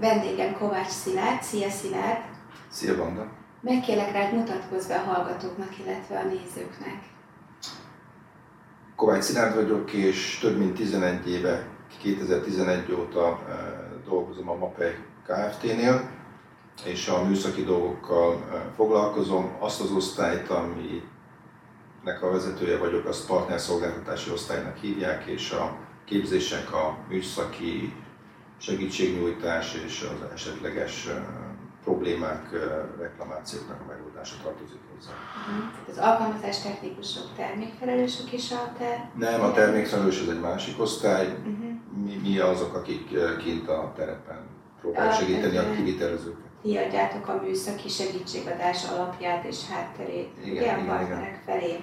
vendégem Kovács Szilárd. Szia Szilárd! Szia Banda! Megkérlek rád mutatkozz be a hallgatóknak, illetve a nézőknek. Kovács Szilárd vagyok, és több mint 11 éve, 2011 óta eh, dolgozom a MAPEI Kft-nél, és a műszaki dolgokkal eh, foglalkozom. Azt az osztályt, aminek a vezetője vagyok, azt partnerszolgáltatási osztálynak hívják, és a képzések, a műszaki segítségnyújtás és az esetleges problémák, reklamációknak a megoldása tartozik hozzá. Uh-huh. Az alkalmazás technikusok, termékfelelősök is a te? Nem, a termékfelelős az egy másik osztály. Uh-huh. Mi, mi azok, akik kint a terepen próbálják segíteni a kivitelezőket. Ti adjátok a műszaki segítségadás alapját és hátterét igen, igen, igen, partnerek felé.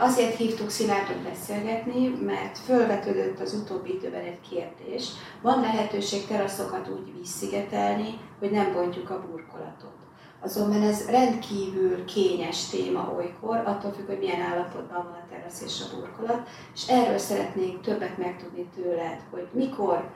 Azért hívtuk Szilárdot beszélgetni, mert fölvetődött az utóbbi időben egy kérdés. Van lehetőség teraszokat úgy vízszigetelni, hogy nem bontjuk a burkolatot. Azonban ez rendkívül kényes téma olykor, attól függ, hogy milyen állapotban van a terasz és a burkolat, és erről szeretnénk többet megtudni tőled, hogy mikor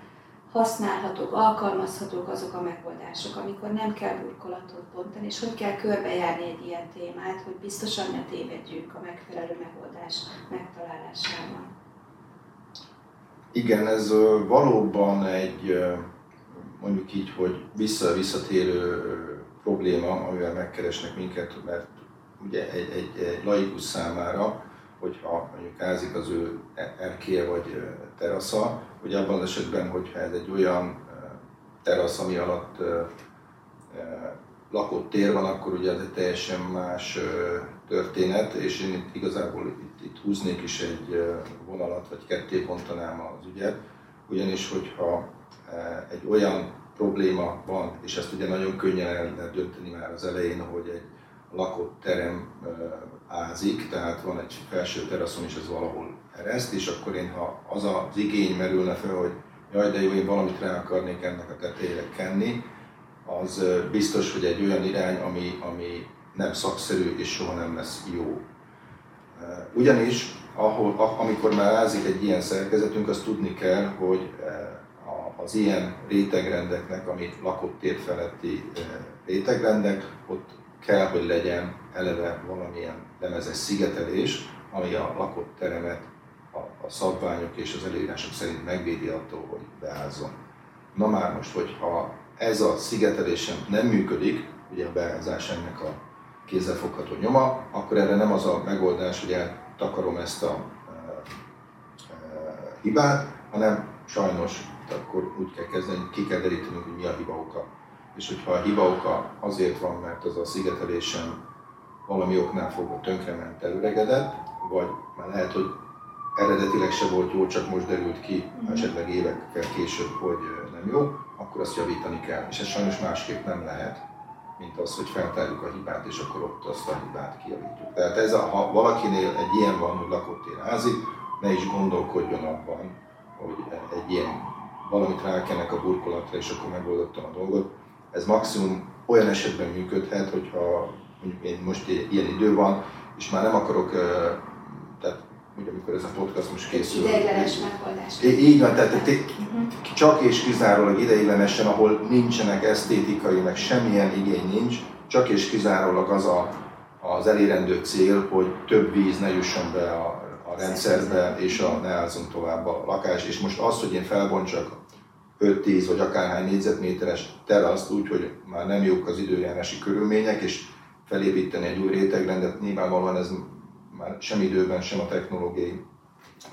használhatók, alkalmazhatók azok a megoldások, amikor nem kell burkolatot bontani, és hogy kell körbejárni egy ilyen témát, hogy biztosan ne tévedjünk a megfelelő megoldás megtalálásában. Igen, ez valóban egy mondjuk így, hogy vissza-visszatérő probléma, amivel megkeresnek minket, mert ugye egy, egy, egy laikus számára, hogyha mondjuk ázik az ő erkéje vagy terasza, hogy abban az esetben, hogyha ez egy olyan terasz, ami alatt lakott tér van, akkor ugye ez egy teljesen más történet, és én itt igazából itt, itt húznék is egy vonalat, vagy ketté pontanám az ügyet, ugyanis hogyha egy olyan probléma van, és ezt ugye nagyon könnyen el lehet dönteni már az elején, hogy egy lakott terem ázik, tehát van egy felső teraszon, és ez valahol ereszt, és akkor én, ha az az igény merülne fel, hogy jaj, de jó, én valamit rá akarnék ennek a tetejére kenni, az biztos, hogy egy olyan irány, ami, ami nem szakszerű és soha nem lesz jó. Ugyanis, ahol, amikor már ázik egy ilyen szerkezetünk, azt tudni kell, hogy az ilyen rétegrendeknek, amit lakott tér feletti rétegrendek, ott kell, hogy legyen eleve valamilyen lemezes szigetelés, ami a lakott teremet a, a szabványok és az előírások szerint megvédi attól, hogy beázzon. Na már most, hogyha ez a szigetelésem nem működik, ugye a beázás ennek a kézzelfogható nyoma, akkor erre nem az a megoldás, hogy eltakarom ezt a e, e, hibát, hanem sajnos akkor úgy kell kezdeni, hogy ki kell derítenünk, hogy mi a hiba oka. És hogyha a hiba oka azért van, mert az a szigetelésem valami oknál fogva tönkrement, előregedett, vagy már lehet, hogy eredetileg se volt jó, csak most derült ki, mm. esetleg évekkel később, hogy nem jó, akkor azt javítani kell. És ez sajnos másképp nem lehet, mint az, hogy feltárjuk a hibát, és akkor ott azt a hibát kijavítjuk. Tehát ez a, ha valakinél egy ilyen van, hogy lakott tér házi, ne is gondolkodjon abban, hogy egy ilyen valamit rákenek a burkolatra, és akkor megoldottam a dolgot. Ez maximum olyan esetben működhet, hogyha mondjuk én most ilyen idő van, és már nem akarok, tehát ugye amikor ez a podcast most készül. Ideiglenes megoldás. Így van, tehát uh-huh. csak és kizárólag ideiglenesen, ahol nincsenek esztétikai, meg semmilyen igény nincs, csak és kizárólag az a, az elérendő cél, hogy több víz ne jusson be a, a rendszerbe, és a, ne ázzon tovább a lakás. És most az, hogy én felbontsak 5-10 vagy akárhány négyzetméteres teraszt úgy, hogy már nem jók az időjárási körülmények, és felépíteni egy új rétegrendet, nyilvánvalóan ez már sem időben, sem a technológiai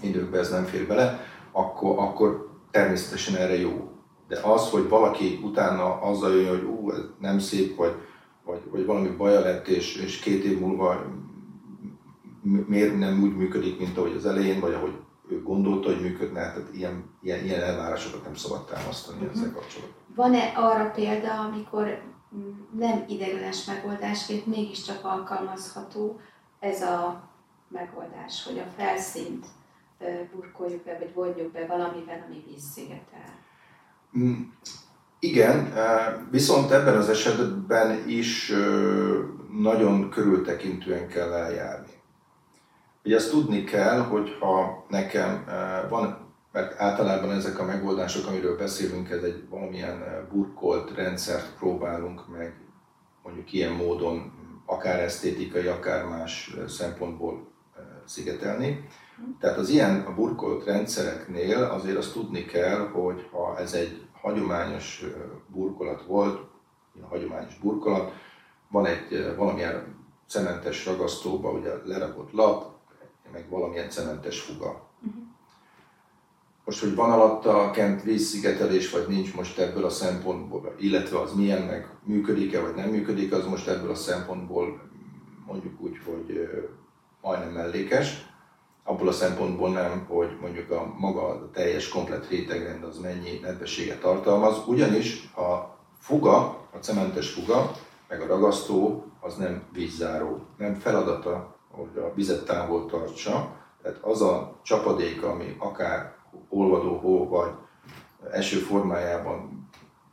időkben ez nem fér bele, akkor, akkor természetesen erre jó. De az, hogy valaki utána azzal jön, hogy ú, ez nem szép, vagy, vagy, vagy valami baja lett, és, és két év múlva miért nem úgy működik, mint ahogy az elején, vagy ahogy ő gondolta, hogy működne, tehát ilyen, ilyen, ilyen elvárásokat nem szabad támasztani uh-huh. ezzel kapcsolatban. Van-e arra példa, amikor nem ideiglenes megoldásként mégiscsak alkalmazható ez a megoldás, hogy a felszínt burkoljuk be, vagy vonjuk be valamivel, ami vízszigetel. Mm, igen, viszont ebben az esetben is nagyon körültekintően kell eljárni. Ugye azt tudni kell, hogy ha nekem van mert általában ezek a megoldások, amiről beszélünk, ez egy valamilyen burkolt rendszert próbálunk meg mondjuk ilyen módon akár esztétikai, akár más szempontból szigetelni. Tehát az ilyen a burkolt rendszereknél azért azt tudni kell, hogy ha ez egy hagyományos burkolat volt, a hagyományos burkolat, van egy valamilyen cementes ragasztóba ugye lerakott lap, meg valamilyen cementes fuga. Most, hogy van alatta kent vízszigetelés, vagy nincs most ebből a szempontból, illetve az milyen, meg működik-e, vagy nem működik, az most ebből a szempontból mondjuk úgy, hogy majdnem mellékes. Abból a szempontból nem, hogy mondjuk a maga a teljes komplet rétegrend az mennyi nedvességet tartalmaz, ugyanis a fuga, a cementes fuga, meg a ragasztó az nem vízzáró. Nem feladata, hogy a vizet távol tartsa, tehát az a csapadék, ami akár olvadó hó vagy eső formájában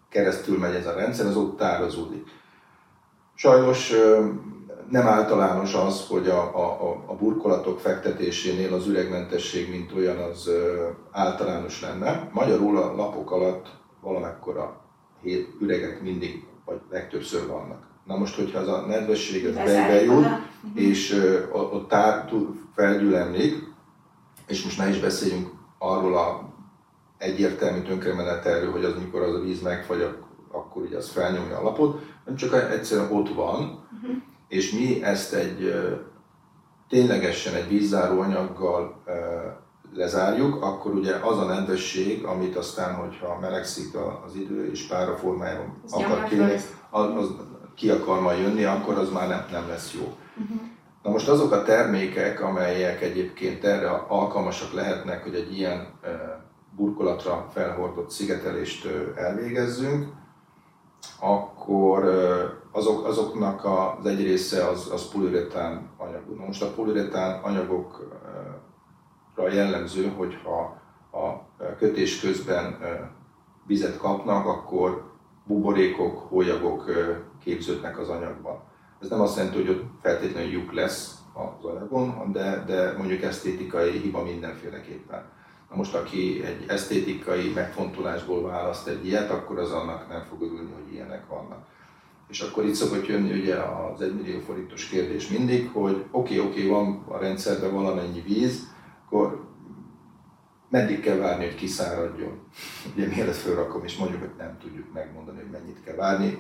keresztül megy ez a rendszer, az ott tározódik. Sajnos nem általános az, hogy a, a, a burkolatok fektetésénél az üregmentesség, mint olyan, az általános lenne. Magyarul a lapok alatt valamekkora üregek mindig, vagy legtöbbször vannak. Na most, hogyha az a nedvesség az bejbe jut, és ott tár, felgyülemlik, és most ne is beszéljünk arról a egyértelmű tönkremenetelről, hogy az mikor az a víz megfagy, akkor ugye az felnyomja a lapot, nem csak egyszerűen ott van, uh-huh. és mi ezt egy ténylegesen egy vízzáró anyaggal lezárjuk, akkor ugye az a nedvesség, amit aztán, hogyha melegszik az idő és pára formájában akar ki, az, az ki akar majd jönni, akkor az már nem, nem lesz jó. Uh-huh. Na most azok a termékek, amelyek egyébként erre alkalmasak lehetnek, hogy egy ilyen burkolatra felhordott szigetelést elvégezzünk, akkor azok, azoknak az egy része az, az poliuretán anyag. Na most a poliuretán anyagokra jellemző, hogyha a kötés közben vizet kapnak, akkor buborékok, hólyagok képződnek az anyagban. Ez nem azt jelenti, hogy ott feltétlenül lyuk lesz az anyagon, de, de mondjuk esztétikai hiba mindenféleképpen. Na most, aki egy esztétikai megfontolásból választ egy ilyet, akkor az annak nem fog örülni, hogy ilyenek vannak. És akkor itt szokott jönni ugye az 1 millió forintos kérdés mindig, hogy oké, okay, oké, okay, van a rendszerben valamennyi víz, akkor meddig kell várni, hogy kiszáradjon? Ugye mielőtt felrakom, és mondjuk, hogy nem tudjuk megmondani, hogy mennyit kell várni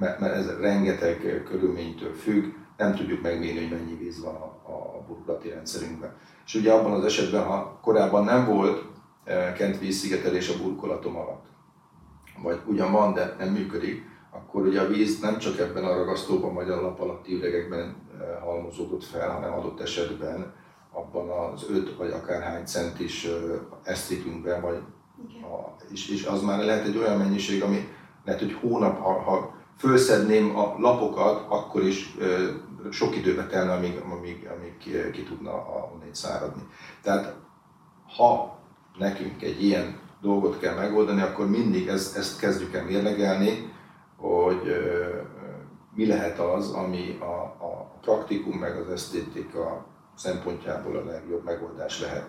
mert, mert ez rengeteg körülménytől függ, nem tudjuk megmérni, hogy mennyi víz van a, a burkolati rendszerünkben. És ugye abban az esetben, ha korábban nem volt kent vízszigetelés a burkolatom alatt, vagy ugyan van, de nem működik, akkor ugye a víz nem csak ebben a ragasztóban vagy a lap alatti üregekben halmozódott fel, hanem adott esetben abban az 5 vagy akár hány centis e, esztrikünkben, vagy a, és, és az már lehet egy olyan mennyiség, ami lehet, hogy hónap, ha, ha fölszedném a lapokat, akkor is sok időbe telne, amíg, amíg, amíg ki, ki tudna onnét száradni. Tehát ha nekünk egy ilyen dolgot kell megoldani, akkor mindig ezt, ezt kezdjük el mérlegelni, hogy mi lehet az, ami a, a praktikum meg az esztétika szempontjából a legjobb megoldás lehet.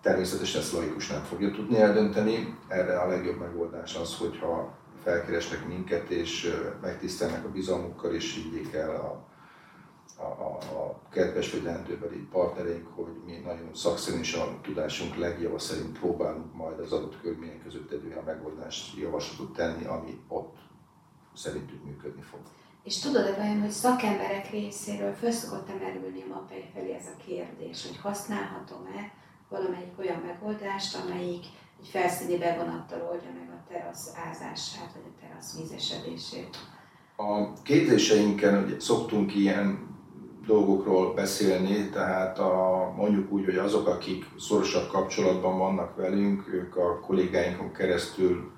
Természetesen ezt laikus nem fogja tudni eldönteni, erre a legjobb megoldás az, hogyha felkeresnek minket, és megtisztelnek a bizalmukkal, és higgyék el a, a, a, kedves vagy lehetőbeli partnereink, hogy mi nagyon szakszerűen és a tudásunk legjava szerint próbálunk majd az adott körülmények között egy olyan megoldást javaslatot tenni, ami ott szerintünk működni fog. És tudod-e vajon, hogy szakemberek részéről föl szokott merülni a mappely felé ez a kérdés, hogy használhatom-e valamelyik olyan megoldást, amelyik egy felszíni bevonattal oldja meg a terasz ázását, vagy a terasz vízesedését. A képzéseinken ugye, szoktunk ilyen dolgokról beszélni, tehát a, mondjuk úgy, hogy azok, akik szorosabb kapcsolatban vannak velünk, ők a kollégáinkon keresztül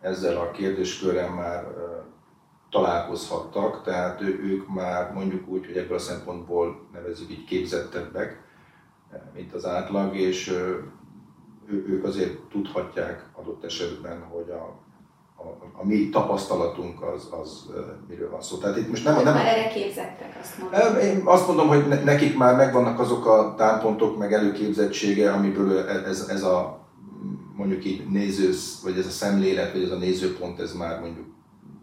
ezzel a kérdéskörrel már találkozhattak, tehát ők már mondjuk úgy, hogy ebből a szempontból nevezzük így képzettebbek, mint az átlag, és ők azért tudhatják adott esetben, hogy a, a, a mi tapasztalatunk az, az miről van szó. Tehát itt most nem, nem, már erre képzettek, azt mondom. Én azt mondom, hogy nekik már megvannak azok a támpontok, meg előképzettsége, amiből ez, ez a mondjuk így néző, vagy ez a szemlélet, vagy ez a nézőpont, ez már mondjuk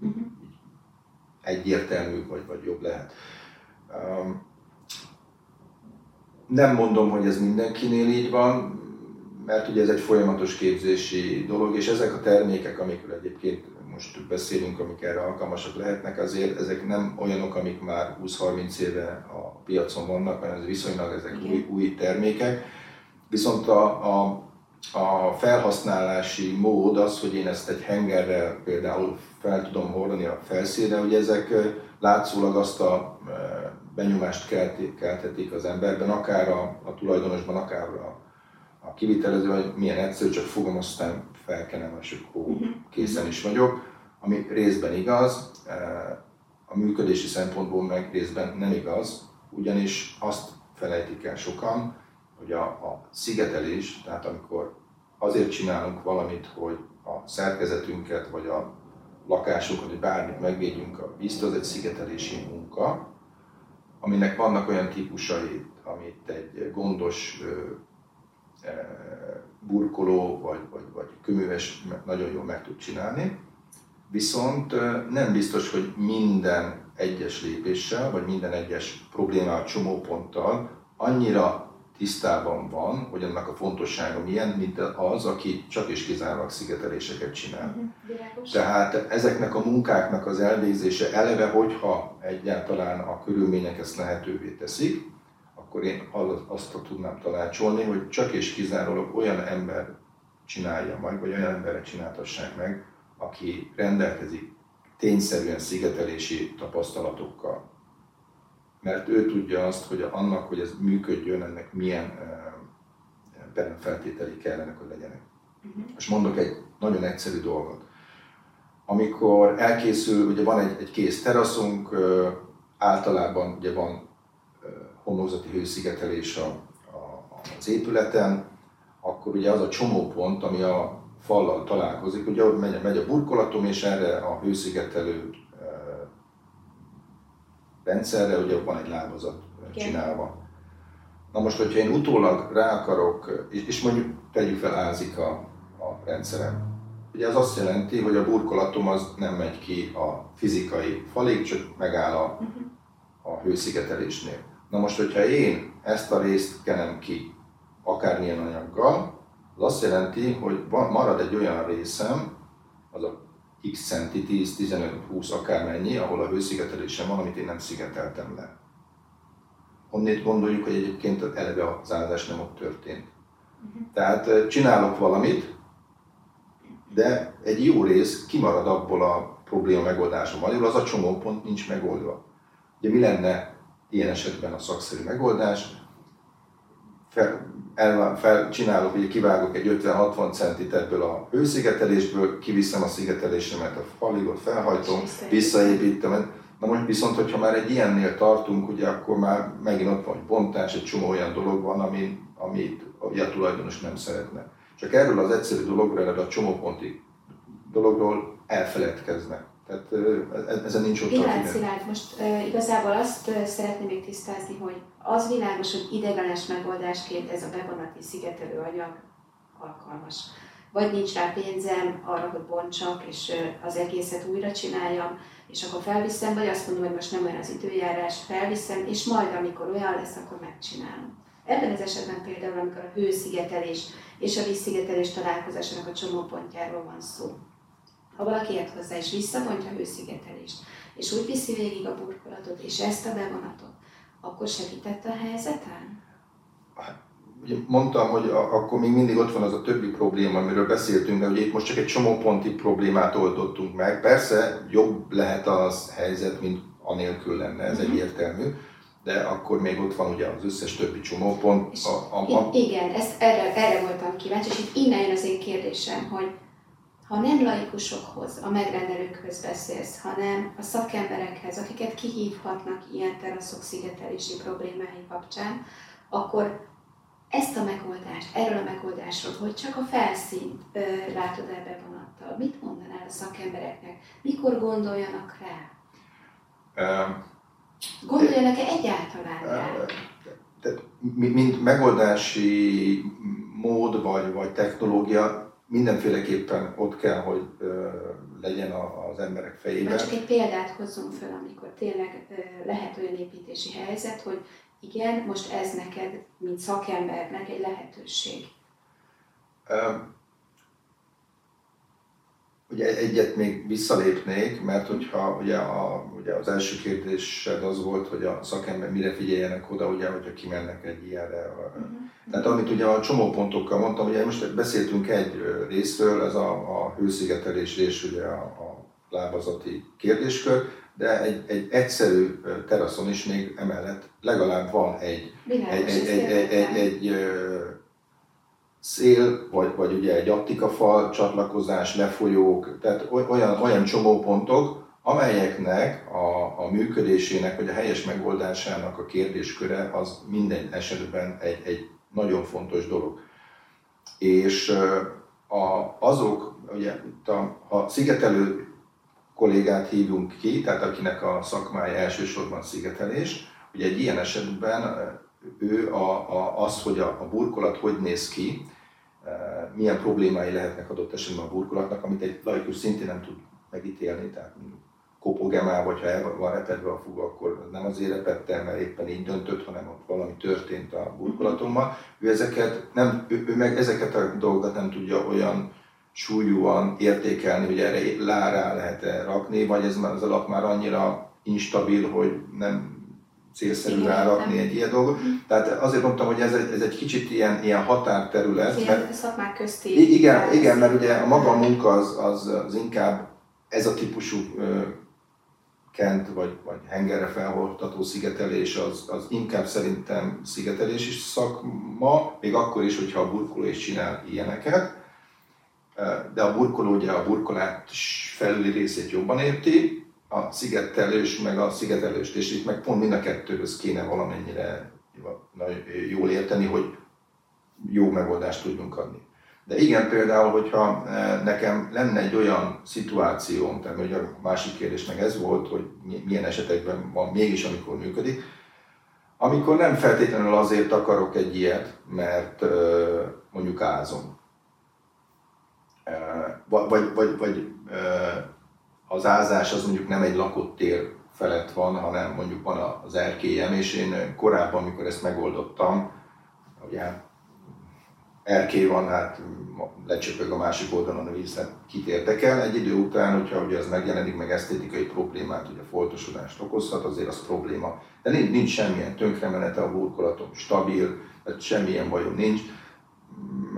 uh-huh. egyértelmű, vagy, vagy jobb lehet. Um, nem mondom, hogy ez mindenkinél így van, mert ugye ez egy folyamatos képzési dolog, és ezek a termékek, amikről egyébként most beszélünk, amik erre alkalmasak lehetnek, azért ezek nem olyanok, amik már 20-30 éve a piacon vannak, hanem ez viszonylag ezek új, új termékek. Viszont a, a, a felhasználási mód az, hogy én ezt egy hengerrel például fel tudom hordani a felszínre, hogy ezek látszólag azt a benyomást keltetik az emberben, akár a, a tulajdonosban, akár a, a kivitelező, hogy milyen egyszerű, csak fogom, aztán felkenem, és akkor mhm. készen is vagyok, ami részben igaz, a működési szempontból meg részben nem igaz, ugyanis azt felejtik el sokan, hogy a, a szigetelés, tehát amikor azért csinálunk valamit, hogy a szerkezetünket, vagy a lakásunkat, vagy bármit megvédjünk a víztől, az egy szigetelési munka, aminek vannak olyan típusai, amit egy gondos burkoló vagy, vagy, vagy köműves nagyon jól meg tud csinálni. Viszont nem biztos, hogy minden egyes lépéssel, vagy minden egyes problémával, csomóponttal annyira tisztában van, hogy annak a fontossága milyen, mint az, aki csak és kizárólag szigeteléseket csinál. Uh-huh, Tehát ezeknek a munkáknak az elvégzése eleve, hogyha egyáltalán a körülmények ezt lehetővé teszik, akkor én azt tudnám tanácsolni, hogy csak és kizárólag olyan ember csinálja meg, vagy olyan emberre csináltassák meg, aki rendelkezik tényszerűen szigetelési tapasztalatokkal. Mert ő tudja azt, hogy annak, hogy ez működjön, ennek milyen feltételi kellene, hogy legyenek. Uh-huh. És mondok egy nagyon egyszerű dolgot. Amikor elkészül, ugye van egy, egy kész teraszunk, általában ugye van homlokzati hőszigetelés a, a, az épületen, akkor ugye az a csomópont, ami a fallal találkozik, ugye megy, megy a burkolatom, és erre a hőszigetelő rendszerre ugye van egy lábazat Igen. csinálva. Na most, hogyha én utólag rá akarok, és, mondjuk tegyük fel ázik a, a rendszerem, ugye az azt jelenti, hogy a burkolatom az nem megy ki a fizikai falig, csak megáll a, uh-huh. a hőszigetelésnél. Na most, hogyha én ezt a részt kenem ki akármilyen anyaggal, az azt jelenti, hogy marad egy olyan részem, az a x centi, 10, 15, 20, akármennyi, ahol a hőszigetelésem van, amit én nem szigeteltem le. Honnét gondoljuk, hogy egyébként eleve az áldás nem ott történt. Uh-huh. Tehát csinálok valamit, de egy jó rész kimarad abból a probléma megoldása magyarul, az a csomópont nincs megoldva. Ugye mi lenne ilyen esetben a szakszerű megoldás. Fel, el, fel, csinálok, ugye kivágok egy 50-60 centit ebből a hőszigetelésből, kiviszem a szigetelésemet a falig, ott felhajtom, visszaépítem. Na most viszont, hogyha már egy ilyennél tartunk, ugye akkor már megint ott van egy bontás, egy csomó olyan dolog van, ami, amit a tulajdonos nem szeretne. Csak erről az egyszerű dologról, erről a csomóponti dologról elfeledkeznek. Tehát ezen nincs ott Pillanat, Szilárd, most igazából azt szeretném még tisztázni, hogy az világos, hogy idegenes megoldásként ez a bevonati szigetelő anyag alkalmas. Vagy nincs rá pénzem arra, hogy bontsak, és az egészet újra csináljam, és akkor felviszem, vagy azt mondom, hogy most nem olyan az időjárás, felviszem, és majd amikor olyan lesz, akkor megcsinálom. Ebben az esetben például, amikor a hőszigetelés és a vízszigetelés találkozásának a csomópontjáról van szó ha valaki ért hozzá és visszavontja a hőszigetelést, és úgy viszi végig a burkolatot, és ezt a bevonatot, akkor segítette a helyzeten? Hát, ugye mondtam, hogy a, akkor még mindig ott van az a többi probléma, amiről beszéltünk, de ugye itt most csak egy csomó ponti problémát oldottunk meg. Persze jobb lehet az helyzet, mint anélkül lenne, ez mm-hmm. egyértelmű, de akkor még ott van ugye az összes többi csomópont. A, a, a... Igen, ezt erre, erre voltam kíváncsi, és itt innen jön az én kérdésem, hogy ha nem laikusokhoz, a megrendelőkhöz beszélsz, hanem a szakemberekhez, akiket kihívhatnak ilyen teraszok szigetelési problémái kapcsán, akkor ezt a megoldást, erről a megoldásról, hogy csak a felszínt ö, látod el bevonattal, mit mondanál a szakembereknek? Mikor gondoljanak rá? Um, Gondoljanak-e egyáltalán rá? Tehát, mint megoldási mód vagy, vagy technológia mindenféleképpen ott kell, hogy legyen az emberek fejében. Már csak egy példát hozzunk fel, amikor tényleg lehet olyan építési helyzet, hogy igen, most ez neked, mint szakembernek egy lehetőség. Ugye egyet még visszalépnék, mert hogyha ugye, a, ugye az első kérdésed az volt, hogy a szakember mire figyeljenek oda, ugye, hogyha kimennek egy ilyenre. Uh-huh. Tehát amit ugye a csomópontokkal mondtam, ugye most beszéltünk egy részről, ez a, a hőszigetelés és ugye a, a lábazati kérdéskör, de egy, egy egyszerű teraszon is még emellett legalább van egy, egy, egy, egy, egy, egy, egy szél, vagy, vagy ugye egy aptikafal csatlakozás, lefolyók, tehát olyan, olyan csomópontok, amelyeknek a, a működésének, vagy a helyes megoldásának a kérdésköre az minden esetben egy, egy nagyon fontos dolog. És a, azok, ugye a, ha szigetelő kollégát hívunk ki, tehát akinek a szakmája elsősorban szigetelés, ugye egy ilyen esetben ő a, a, az, hogy a, a burkolat hogy néz ki, milyen problémái lehetnek adott esetben a burkolatnak, amit egy laikus szintén nem tud megítélni, tehát kopog-e már, vagy ha el van repedve a fog, akkor nem azért repette, mert éppen így döntött, hanem ott valami történt a burkolatommal. Ő, ezeket nem, ő, ő meg ezeket a dolgokat nem tudja olyan súlyúan értékelni, hogy erre rá lehet -e rakni, vagy ez az alap már annyira instabil, hogy nem célszerű rárakni egy ilyen dolgot. Mm. Tehát azért mondtam, hogy ez egy, ez egy kicsit ilyen, ilyen határterület. Igen, mert, szakmák közti. Igen, igen, mert ugye a maga munka az, az, az inkább ez a típusú kent vagy, vagy hengerre felhordtató szigetelés az, az inkább szerintem szigetelés is szakma, még akkor is, hogyha a burkoló is csinál ilyeneket. De a burkoló ugye a burkolát felüli részét jobban érti, a szigetelős meg a szigetelőst, és itt meg pont mind a kettőhöz kéne valamennyire jól érteni, hogy jó megoldást tudjunk adni. De igen, például, hogyha e, nekem lenne egy olyan szituációm, tehát hogy a másik kérdés meg ez volt, hogy milyen esetekben van mégis, amikor működik, amikor nem feltétlenül azért akarok egy ilyet, mert e, mondjuk ázom. E, vagy, vagy, vagy az ázás az mondjuk nem egy lakott tér felett van, hanem mondjuk van az erkélyem, és én korábban, amikor ezt megoldottam, ugye erkély van, hát lecsöpög a másik oldalon a víz, hát kit érdekel. Egy idő után, hogyha ugye az megjelenik, meg esztétikai problémát, ugye foltosodást okozhat, azért az probléma. De nincs, nincs semmilyen tönkremenete a burkolatom, stabil, tehát semmilyen bajom nincs.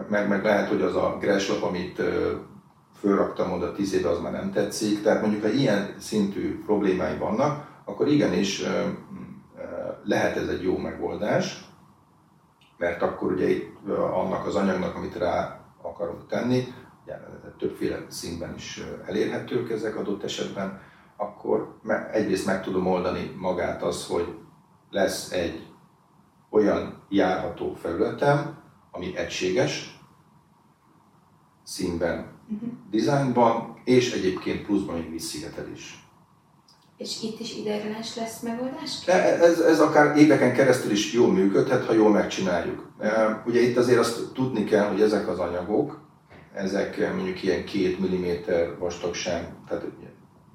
Meg, meg lehet, hogy az a greslap, amit fölraktam oda tíz éve, az már nem tetszik. Tehát mondjuk, ha ilyen szintű problémái vannak, akkor igenis lehet ez egy jó megoldás, mert akkor ugye itt annak az anyagnak, amit rá akarunk tenni, ugye többféle színben is elérhetők ezek adott esetben, akkor egyrészt meg tudom oldani magát az, hogy lesz egy olyan járható felületem, ami egységes, színben, uh-huh. dizájnban, és egyébként pluszban még vízszigetelés. És itt is ideiglenes lesz megoldás? Ez, ez akár éveken keresztül is jól működhet, ha jól megcsináljuk. E, ugye itt azért azt tudni kell, hogy ezek az anyagok, ezek mondjuk ilyen két milliméter vastagság, tehát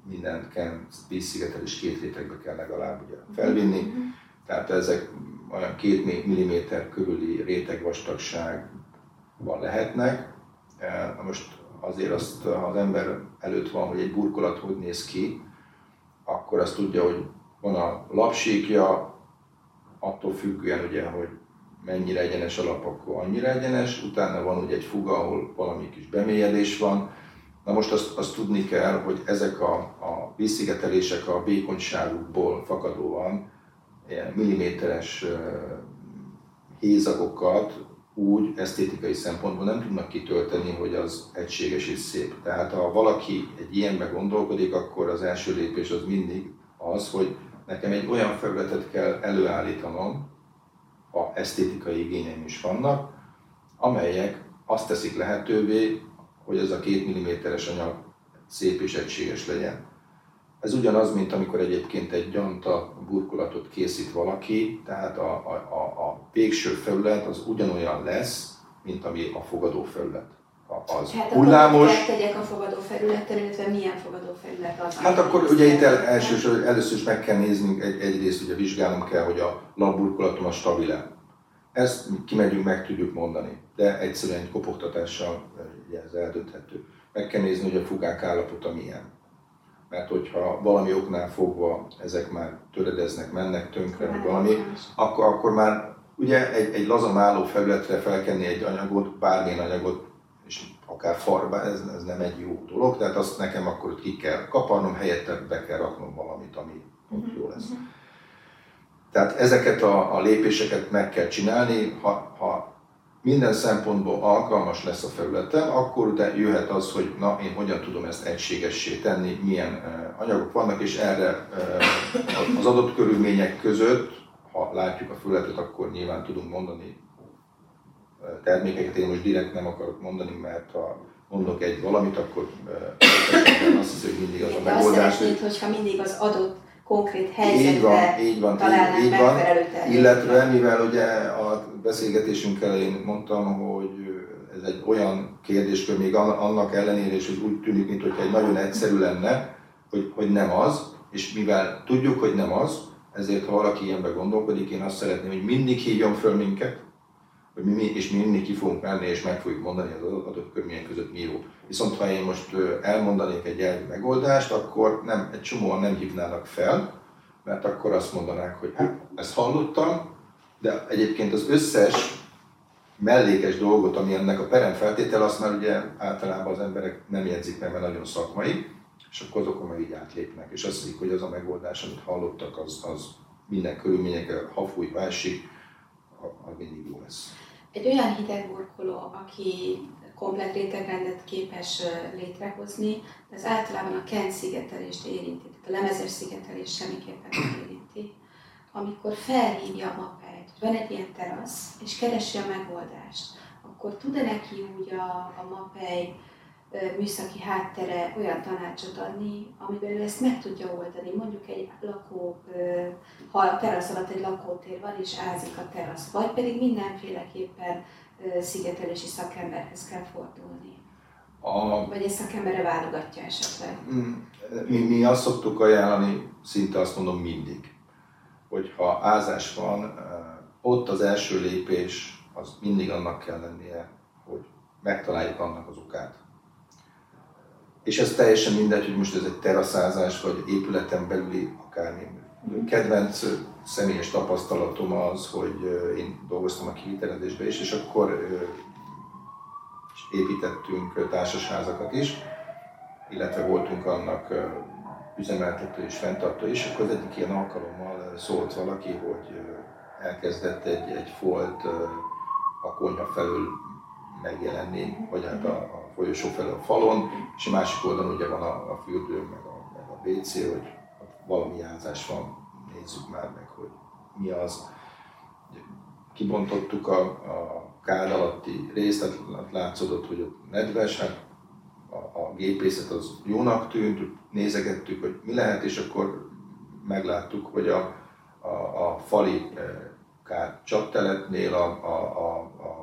mindent kell, vízszigetelés két rétegbe kell legalább ugye felvinni, uh-huh. tehát ezek olyan két milliméter körüli rétegvastagságban lehetnek. E, most azért azt az ember előtt van, hogy egy burkolat hogy néz ki, akkor azt tudja, hogy van a lapsíkja, attól függően ugye, hogy mennyire egyenes a lap, akkor annyira egyenes, utána van ugye egy fuga, ahol valami kis bemélyedés van. Na most azt, azt tudni kell, hogy ezek a, a vízszigetelések a vékonyságukból fakadóan ilyen milliméteres hézagokat úgy esztétikai szempontból nem tudnak kitölteni, hogy az egységes és szép. Tehát ha valaki egy ilyenbe gondolkodik, akkor az első lépés az mindig az, hogy nekem egy olyan felületet kell előállítanom, ha esztétikai igényeim is vannak, amelyek azt teszik lehetővé, hogy ez a két milliméteres anyag szép és egységes legyen. Ez ugyanaz, mint amikor egyébként egy gyanta burkolatot készít valaki, tehát a, a, a, a végső felület az ugyanolyan lesz, mint ami a fogadó felület. az hát hullámos. Hát tegyek a fogadó felületen, illetve milyen fogadó felület az? Hát akkor ugye itt el, elsősorban, először is meg kell néznünk, egy, egyrészt ugye vizsgálnunk kell, hogy a labburkolatom a stabil-e. Ezt kimegyünk, meg tudjuk mondani, de egyszerűen egy kopogtatással ugye ez eldönthető. Meg kell nézni, hogy a fugák állapota milyen. Mert hogyha valami oknál fogva ezek már töredeznek, mennek tönkre, vagy valami, akkor, akkor már ugye egy, egy lazan álló felületre felkenni egy anyagot, bármilyen anyagot, és akár farba, ez, ez nem egy jó dolog, tehát azt nekem akkor ki kell kaparnom, helyette be kell raknom valamit, ami ott jó lesz. Tehát ezeket a, a lépéseket meg kell csinálni, ha, ha minden szempontból alkalmas lesz a felületem, akkor utána jöhet az, hogy na, én hogyan tudom ezt egységessé tenni, milyen uh, anyagok vannak, és erre uh, az adott körülmények között, ha látjuk a felületet, akkor nyilván tudunk mondani uh, termékeket. Én most direkt nem akarok mondani, mert ha mondok egy valamit, akkor azt hiszem, hogy mindig az a megoldás. Azt szeretnéd, hogyha mindig az adott konkrét helyzetre így van, így van, így, így van. Illetve, mivel ugye a beszélgetésünk elején mondtam, hogy ez egy olyan kérdéskör még annak ellenére is, hogy úgy tűnik, mintha egy nagyon egyszerű lenne, hogy, hogy nem az, és mivel tudjuk, hogy nem az, ezért ha valaki ilyenbe gondolkodik, én azt szeretném, hogy mindig hívjon föl minket, hogy mi, és mi mindig ki fogunk menni, és meg fogjuk mondani az adott körülmények között mi jó. Viszont ha én most elmondanék egy elvi megoldást, akkor nem, egy csomóan nem hívnának fel, mert akkor azt mondanák, hogy hát, ezt hallottam, de egyébként az összes mellékes dolgot, ami ennek a perem feltétel, azt már ugye általában az emberek nem jegyzik meg, mert nagyon szakmai, és akkor azokon meg így átlépnek, és azt hiszik, hogy az a megoldás, amit hallottak, az, az minden körülményekre, ha fúj, vásik, az mindig jó lesz. Egy olyan hidegburkoló, aki komplet rétegrendet képes létrehozni, de az általában a kent szigetelést érinti, tehát a lemezes szigetelés semmiképpen nem érinti. Amikor felhívja a mapáját, hogy van egy ilyen terasz, és keresi a megoldást, akkor tud-e neki úgy a, a mapej műszaki háttere olyan tanácsot adni, amiben ő ezt meg tudja oldani. Mondjuk egy lakó, ha a terasz alatt egy lakótér van, és ázik a terasz, vagy pedig mindenféleképpen szigetelési szakemberhez kell fordulni. A... Vagy egy szakemberre válogatja esetleg? Mm, mi, mi azt szoktuk ajánlani, szinte azt mondom mindig, hogy ha ázás van, ott az első lépés az mindig annak kell lennie, hogy megtaláljuk annak az okát. És ez teljesen mindegy, hogy most ez egy teraszázás, vagy épületen belüli akármi. Kedvenc személyes tapasztalatom az, hogy én dolgoztam a kivitelezésbe is, és akkor építettünk társasházakat is, illetve voltunk annak üzemeltető és fenntartó is, akkor az egyik ilyen alkalommal szólt valaki, hogy elkezdett egy, egy folt a konyha felül megjelenni, vagy hát a, a folyosó felül a falon, és a másik oldalon ugye van a, a fürdő, meg a, meg a WC, hogy valami játszás van, nézzük már meg, hogy mi az. Kibontottuk a, a kád alatti részt, tehát látszódott, hogy ott nedves, hát a, a gépészet az jónak tűnt, nézegettük, hogy mi lehet, és akkor megláttuk, hogy a, a, a fali eh, kád csapteletnél a, a, a, a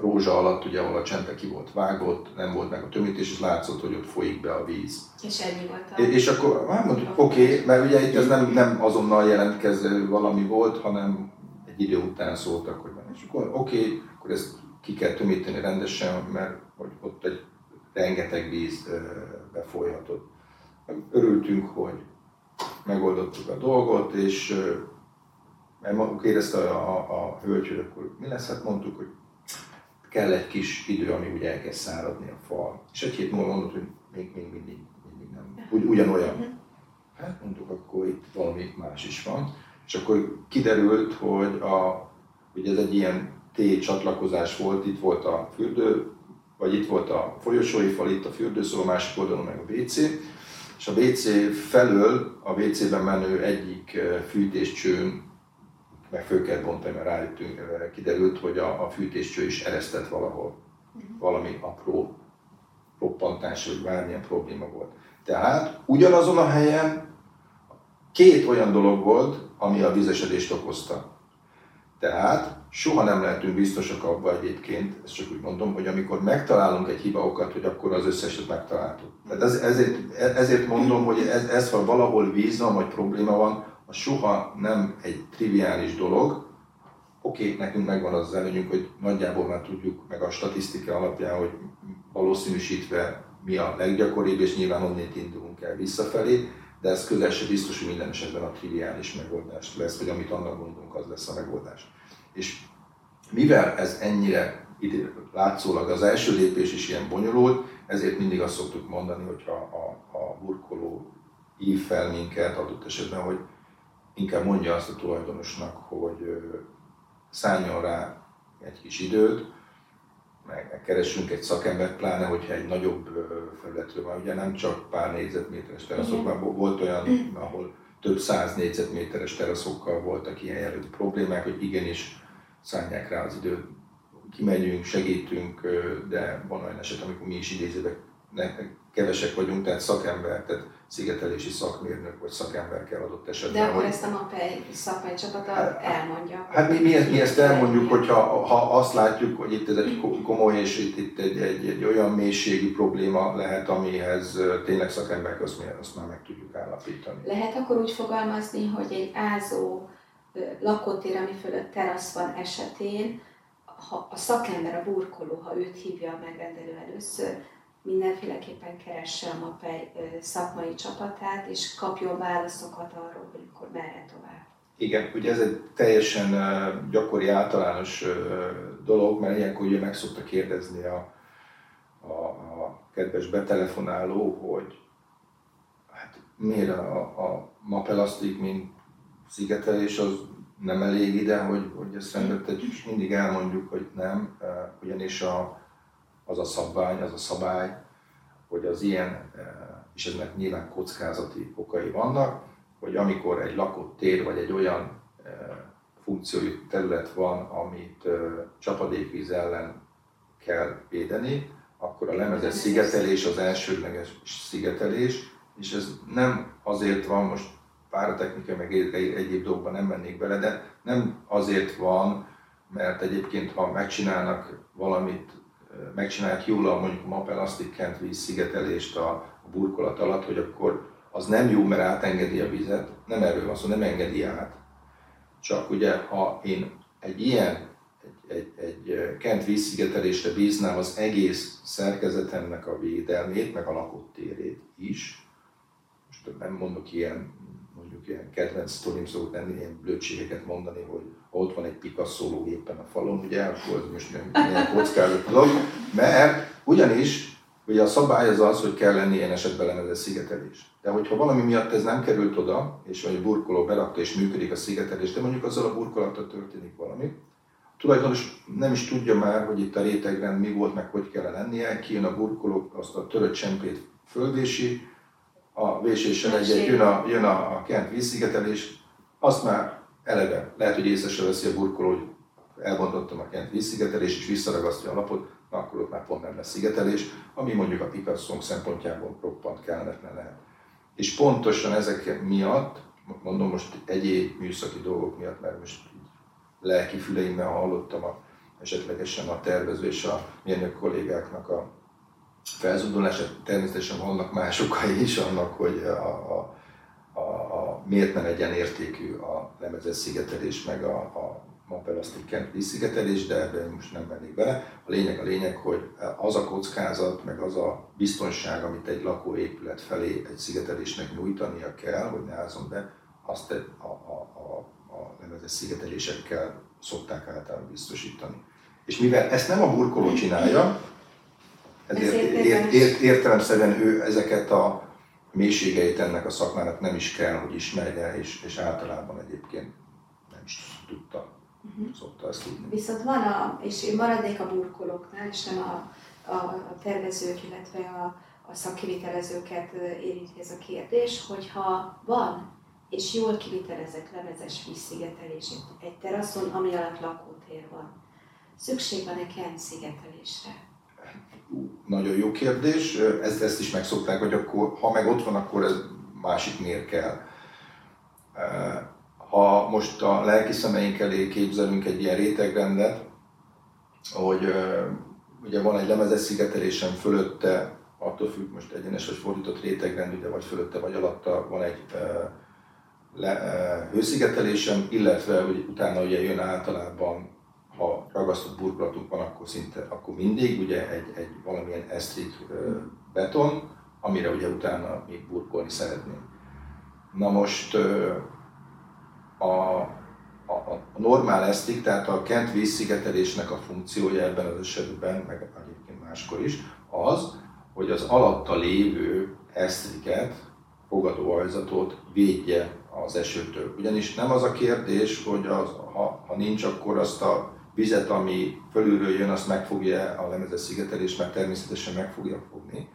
rózsa alatt, ugye, ahol a csempe ki volt vágott, nem volt meg a tömítés, és látszott, hogy ott folyik be a víz. És ennyi volt a... És akkor hát mondjuk, oké, okay, mert ugye itt ez nem, nem azonnal jelentkező valami volt, hanem egy idő után szóltak, hogy van. És akkor oké, okay, akkor ezt ki kell tömíteni rendesen, mert hogy ott egy rengeteg víz befolyhatott. Örültünk, hogy megoldottuk a dolgot, és mert kérdezte a, a, a hölgy, hogy akkor mi lesz, hát mondtuk, hogy kell egy kis idő, amíg ugye elkezd száradni a fal. És egy hét múlva mondott, hogy még, még mindig, mindig nem. Ugy, ugyanolyan. Mhm. Hát mondtuk, akkor itt valami más is van. És akkor kiderült, hogy a, ugye ez egy ilyen T csatlakozás volt, itt volt a fürdő, vagy itt volt a folyosói fal, itt a fürdőszó, a másik oldalon meg a WC, és a WC felől a WC-ben menő egyik eh, fűtéscsőn meg föl kell bontani, mert rájöttünk, kiderült, hogy a, a fűtéscső is eresztett valahol. Valami apró roppantás, vagy bármilyen probléma volt. Tehát ugyanazon a helyen két olyan dolog volt, ami a vizesedést okozta. Tehát soha nem lehetünk biztosak abban egyébként, ezt csak úgy mondom, hogy amikor megtalálunk egy hibaokat, hogy akkor az összeset megtaláltuk. Tehát ez, ezért, ezért mondom, hogy ez, ez, ha valahol vízom vagy probléma van, az soha nem egy triviális dolog. Oké, okay, nekünk megvan az előnyünk, hogy nagyjából már tudjuk, meg a statisztika alapján, hogy valószínűsítve mi a leggyakoribb, és nyilván onnét indulunk el visszafelé, de ez közel se biztos, hogy minden esetben a triviális megoldás lesz, vagy amit annak gondolunk, az lesz a megoldás. És mivel ez ennyire látszólag az első lépés is ilyen bonyolult, ezért mindig azt szoktuk mondani, hogyha a, a burkoló ív fel minket adott esetben, hogy inkább mondja azt a tulajdonosnak, hogy szálljon rá egy kis időt, meg keresünk egy szakembert, pláne hogyha egy nagyobb felületről van, ugye nem csak pár négyzetméteres teraszokban, volt olyan, ahol több száz négyzetméteres teraszokkal voltak ilyen jellegű problémák, hogy igenis szállják rá az időt, kimegyünk, segítünk, de van olyan eset, amikor mi is idézőben kevesek vagyunk, tehát szakember, tehát szigetelési szakmérnök vagy szakember kell adott esetben. De akkor hogy... ezt a MAPEI szakmai csapata hát, elmondja. Hát mi, mi, ezt, mi ezt elmondjuk, hogyha ha azt látjuk, hogy itt ez egy komoly és itt, itt egy, egy, egy olyan mélységi probléma lehet, amihez tényleg szakemberek azt, azt már meg tudjuk állapítani. Lehet akkor úgy fogalmazni, hogy egy ázó lakótér, ami fölött terasz van esetén, ha a szakember, a burkoló, ha őt hívja a megrendelő először, mindenféleképpen keresse a MAPEI szakmai csapatát, és kapjon válaszokat arról, hogy akkor merre tovább. Igen, ugye ez egy teljesen gyakori általános dolog, mert ilyenkor ugye meg szokta kérdezni a, a, a kedves betelefonáló, hogy hát miért a, a mapelasztik, mint szigetelés az nem elég ide, hogy, hogy ezt rendbe és mindig elmondjuk, hogy nem, ugyanis a, az a szabvány, az a szabály, hogy az ilyen, eh, és eznek nyilván kockázati okai vannak, hogy amikor egy lakott tér vagy egy olyan eh, funkciójú terület van, amit eh, csapadékvíz ellen kell védeni, akkor a lemezes szigetelés az elsődleges szigetelés, és ez nem azért van, most technika, meg egyéb dolgokban nem mennék bele, de nem azért van, mert egyébként ha megcsinálnak valamit megcsinálják jól a mondjuk a mapelasztik kent víz szigetelést a, burkolat alatt, hogy akkor az nem jó, mert átengedi a vizet, nem erről van szó, nem engedi át. Csak ugye, ha én egy ilyen, egy, egy, egy kent vízszigetelésre bíznám az egész szerkezetemnek a védelmét, meg a lakott térét is, most nem mondok ilyen, mondjuk ilyen kedvenc sztorim szokott lenni, ilyen blödségeket mondani, hogy ott van egy Picasso éppen a falon, ugye, akkor az most milyen kockázat dolog, mert ugyanis ugye a szabály az az, hogy kell lenni ilyen esetben lemezes szigetelés. De hogyha valami miatt ez nem került oda, és vagy a burkoló berakta és működik a szigetelés, de mondjuk azzal a burkolattal történik valami, tulajdonos nem is tudja már, hogy itt a rétegben mi volt, meg hogy kell lennie, kijön a burkoló, azt a törött csempét földési, a véséssel egy, jön a, jön a, a kent vízszigetelés, azt már eleve lehet, hogy észre se veszi a burkoló, hogy elbontottam a kent vízszigetelés, és visszaragasztja a lapot, akkor ott már pont nem lesz szigetelés, ami mondjuk a picasso szempontjából roppant kellemetlen lehet. És pontosan ezek miatt, mondom most egyéb műszaki dolgok miatt, mert most lelki füleimmel hallottam a, esetlegesen a tervező és a mérnök kollégáknak a felzudulását, természetesen vannak más okai is annak, hogy a, a miért nem egyenértékű a lemezes szigetelés, meg a, a mapelasztik kent vízszigetelés, de ebben most nem mennék bele. A lényeg a lényeg, hogy az a kockázat, meg az a biztonság, amit egy lakóépület felé egy szigetelésnek nyújtania kell, hogy ne álljon be, azt a, a, a, a lemezes szigetelésekkel szokták általában biztosítani. És mivel ezt nem a burkoló csinálja, ezért ért, ért, értelemszerűen ő ezeket a mélységeit ennek a szakmának nem is kell, hogy ismerje, és, és általában egyébként nem is tudta, uh-huh. szokta ezt tudni. Viszont van, a, és én maradnék a burkolóknál, és nem a, a, a tervezők, illetve a, a szakkivitelezőket érinti ez a kérdés, hogyha van és jól kivitelezett lemezes vízszigetelés egy teraszon, ami alatt lakótér van. Szükség van-e kent szigetelésre? Nagyon jó kérdés. Ezt, ezt is megszokták, hogy akkor, ha meg ott van, akkor ez másik miért kell. ha most a lelki szemeink elé képzelünk egy ilyen rétegrendet, hogy ugye van egy lemezes szigetelésen fölötte, attól függ most egyenes vagy fordított rétegrend, ugye vagy fölötte vagy alatta van egy le, hőszigetelésem, illetve hogy utána ugye jön általában, ha ragasztott burkolatunk van, akkor szinte, akkor mindig ugye egy, egy valamilyen esztrik beton, amire ugye utána mi burkolni szeretnénk. Na most a, a, a normál esztik, tehát a kent vízszigetelésnek a funkciója ebben az esetben, meg egyébként máskor is, az, hogy az alatta lévő esztriket, fogadóajzatot védje az esőtől. Ugyanis nem az a kérdés, hogy az, ha, ha nincs, akkor azt a vizet, ami fölülről jön, azt megfogja a lemezes szigetelés, mert természetesen meg fogja fogni.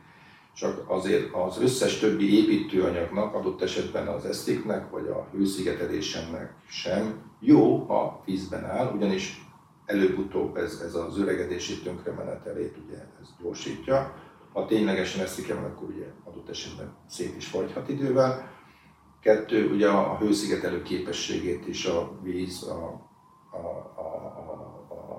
Csak azért az összes többi építőanyagnak, adott esetben az esztiknek, vagy a hőszigetelésemnek sem jó, ha vízben áll, ugyanis előbb-utóbb ez, ez az öregedési tönkremenetelét ugye ez gyorsítja. Ha ténylegesen eszik el, akkor ugye adott esetben szét is fagyhat idővel. Kettő, ugye a hőszigetelő képességét is a víz, a, a,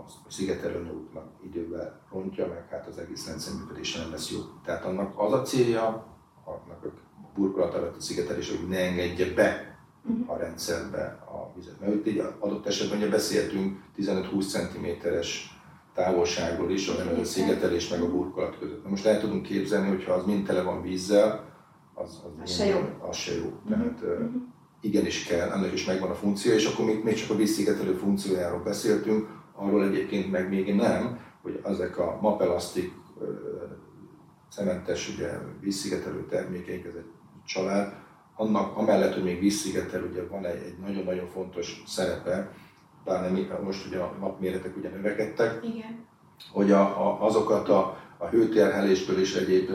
a, a szigetelőanyagoknak idővel rontja, meg hát az egész rendszer működése nem lesz jó. Tehát annak az a célja, annak a burkolat alatt a szigetelés, hogy ne engedje be uh-huh. a rendszerbe a vizet. Mert itt adott esetben ugye beszéltünk 15-20 cm-es távolságról is, a a szigetelés meg a burkolat között. Na most el tudunk képzelni, hogyha az mind tele van vízzel, az, az, az se jó. Az se jó. Uh-huh. Tehát uh-huh. igenis kell, ennek is megvan a funkció, és akkor még, még csak a vízszigetelő funkciójáról beszéltünk, arról egyébként meg még nem, hogy ezek a mapelasztik cementes ugye, vízszigetelő termékeink, ez egy család, annak amellett, hogy még vízszigetel, ugye van egy, egy nagyon-nagyon fontos szerepe, bár nem, most ugye a napméretek ugye növekedtek, Igen. hogy a, a, azokat a, a hőterhelésből és egyéb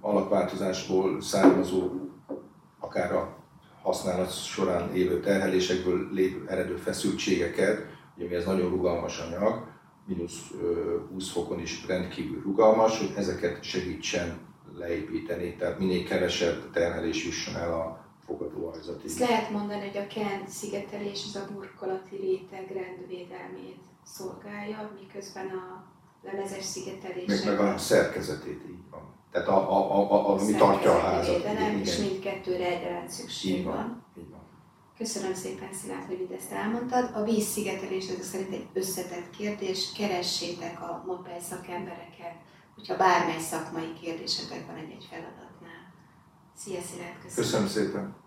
alakváltozásból származó, akár a használat során lévő terhelésekből lévő eredő feszültségeket, ugye mi ez nagyon rugalmas anyag, mínusz 20 fokon is rendkívül rugalmas, hogy ezeket segítsen leépíteni, tehát minél kevesebb terhelés jusson el a fogadóajzatig. Ezt lehet mondani, hogy a kent szigetelés az a burkolati réteg rendvédelmét szolgálja, miközben a lemezes szigetelés. Meg, meg a szerkezetét így van. Tehát a, a, a, a, ami tartja a házat. Védelem, és mindkettőre egyaránt szükség így van. van. Így van. Köszönöm szépen Szilárd, hogy ezt elmondtad. A vízszigetelés ezek szerint egy összetett kérdés. Keressétek a MAPEL szakembereket, hogyha bármely szakmai kérdésetek van egy-egy feladatnál. Szia Szilárd, köszönöm. Köszönöm szépen.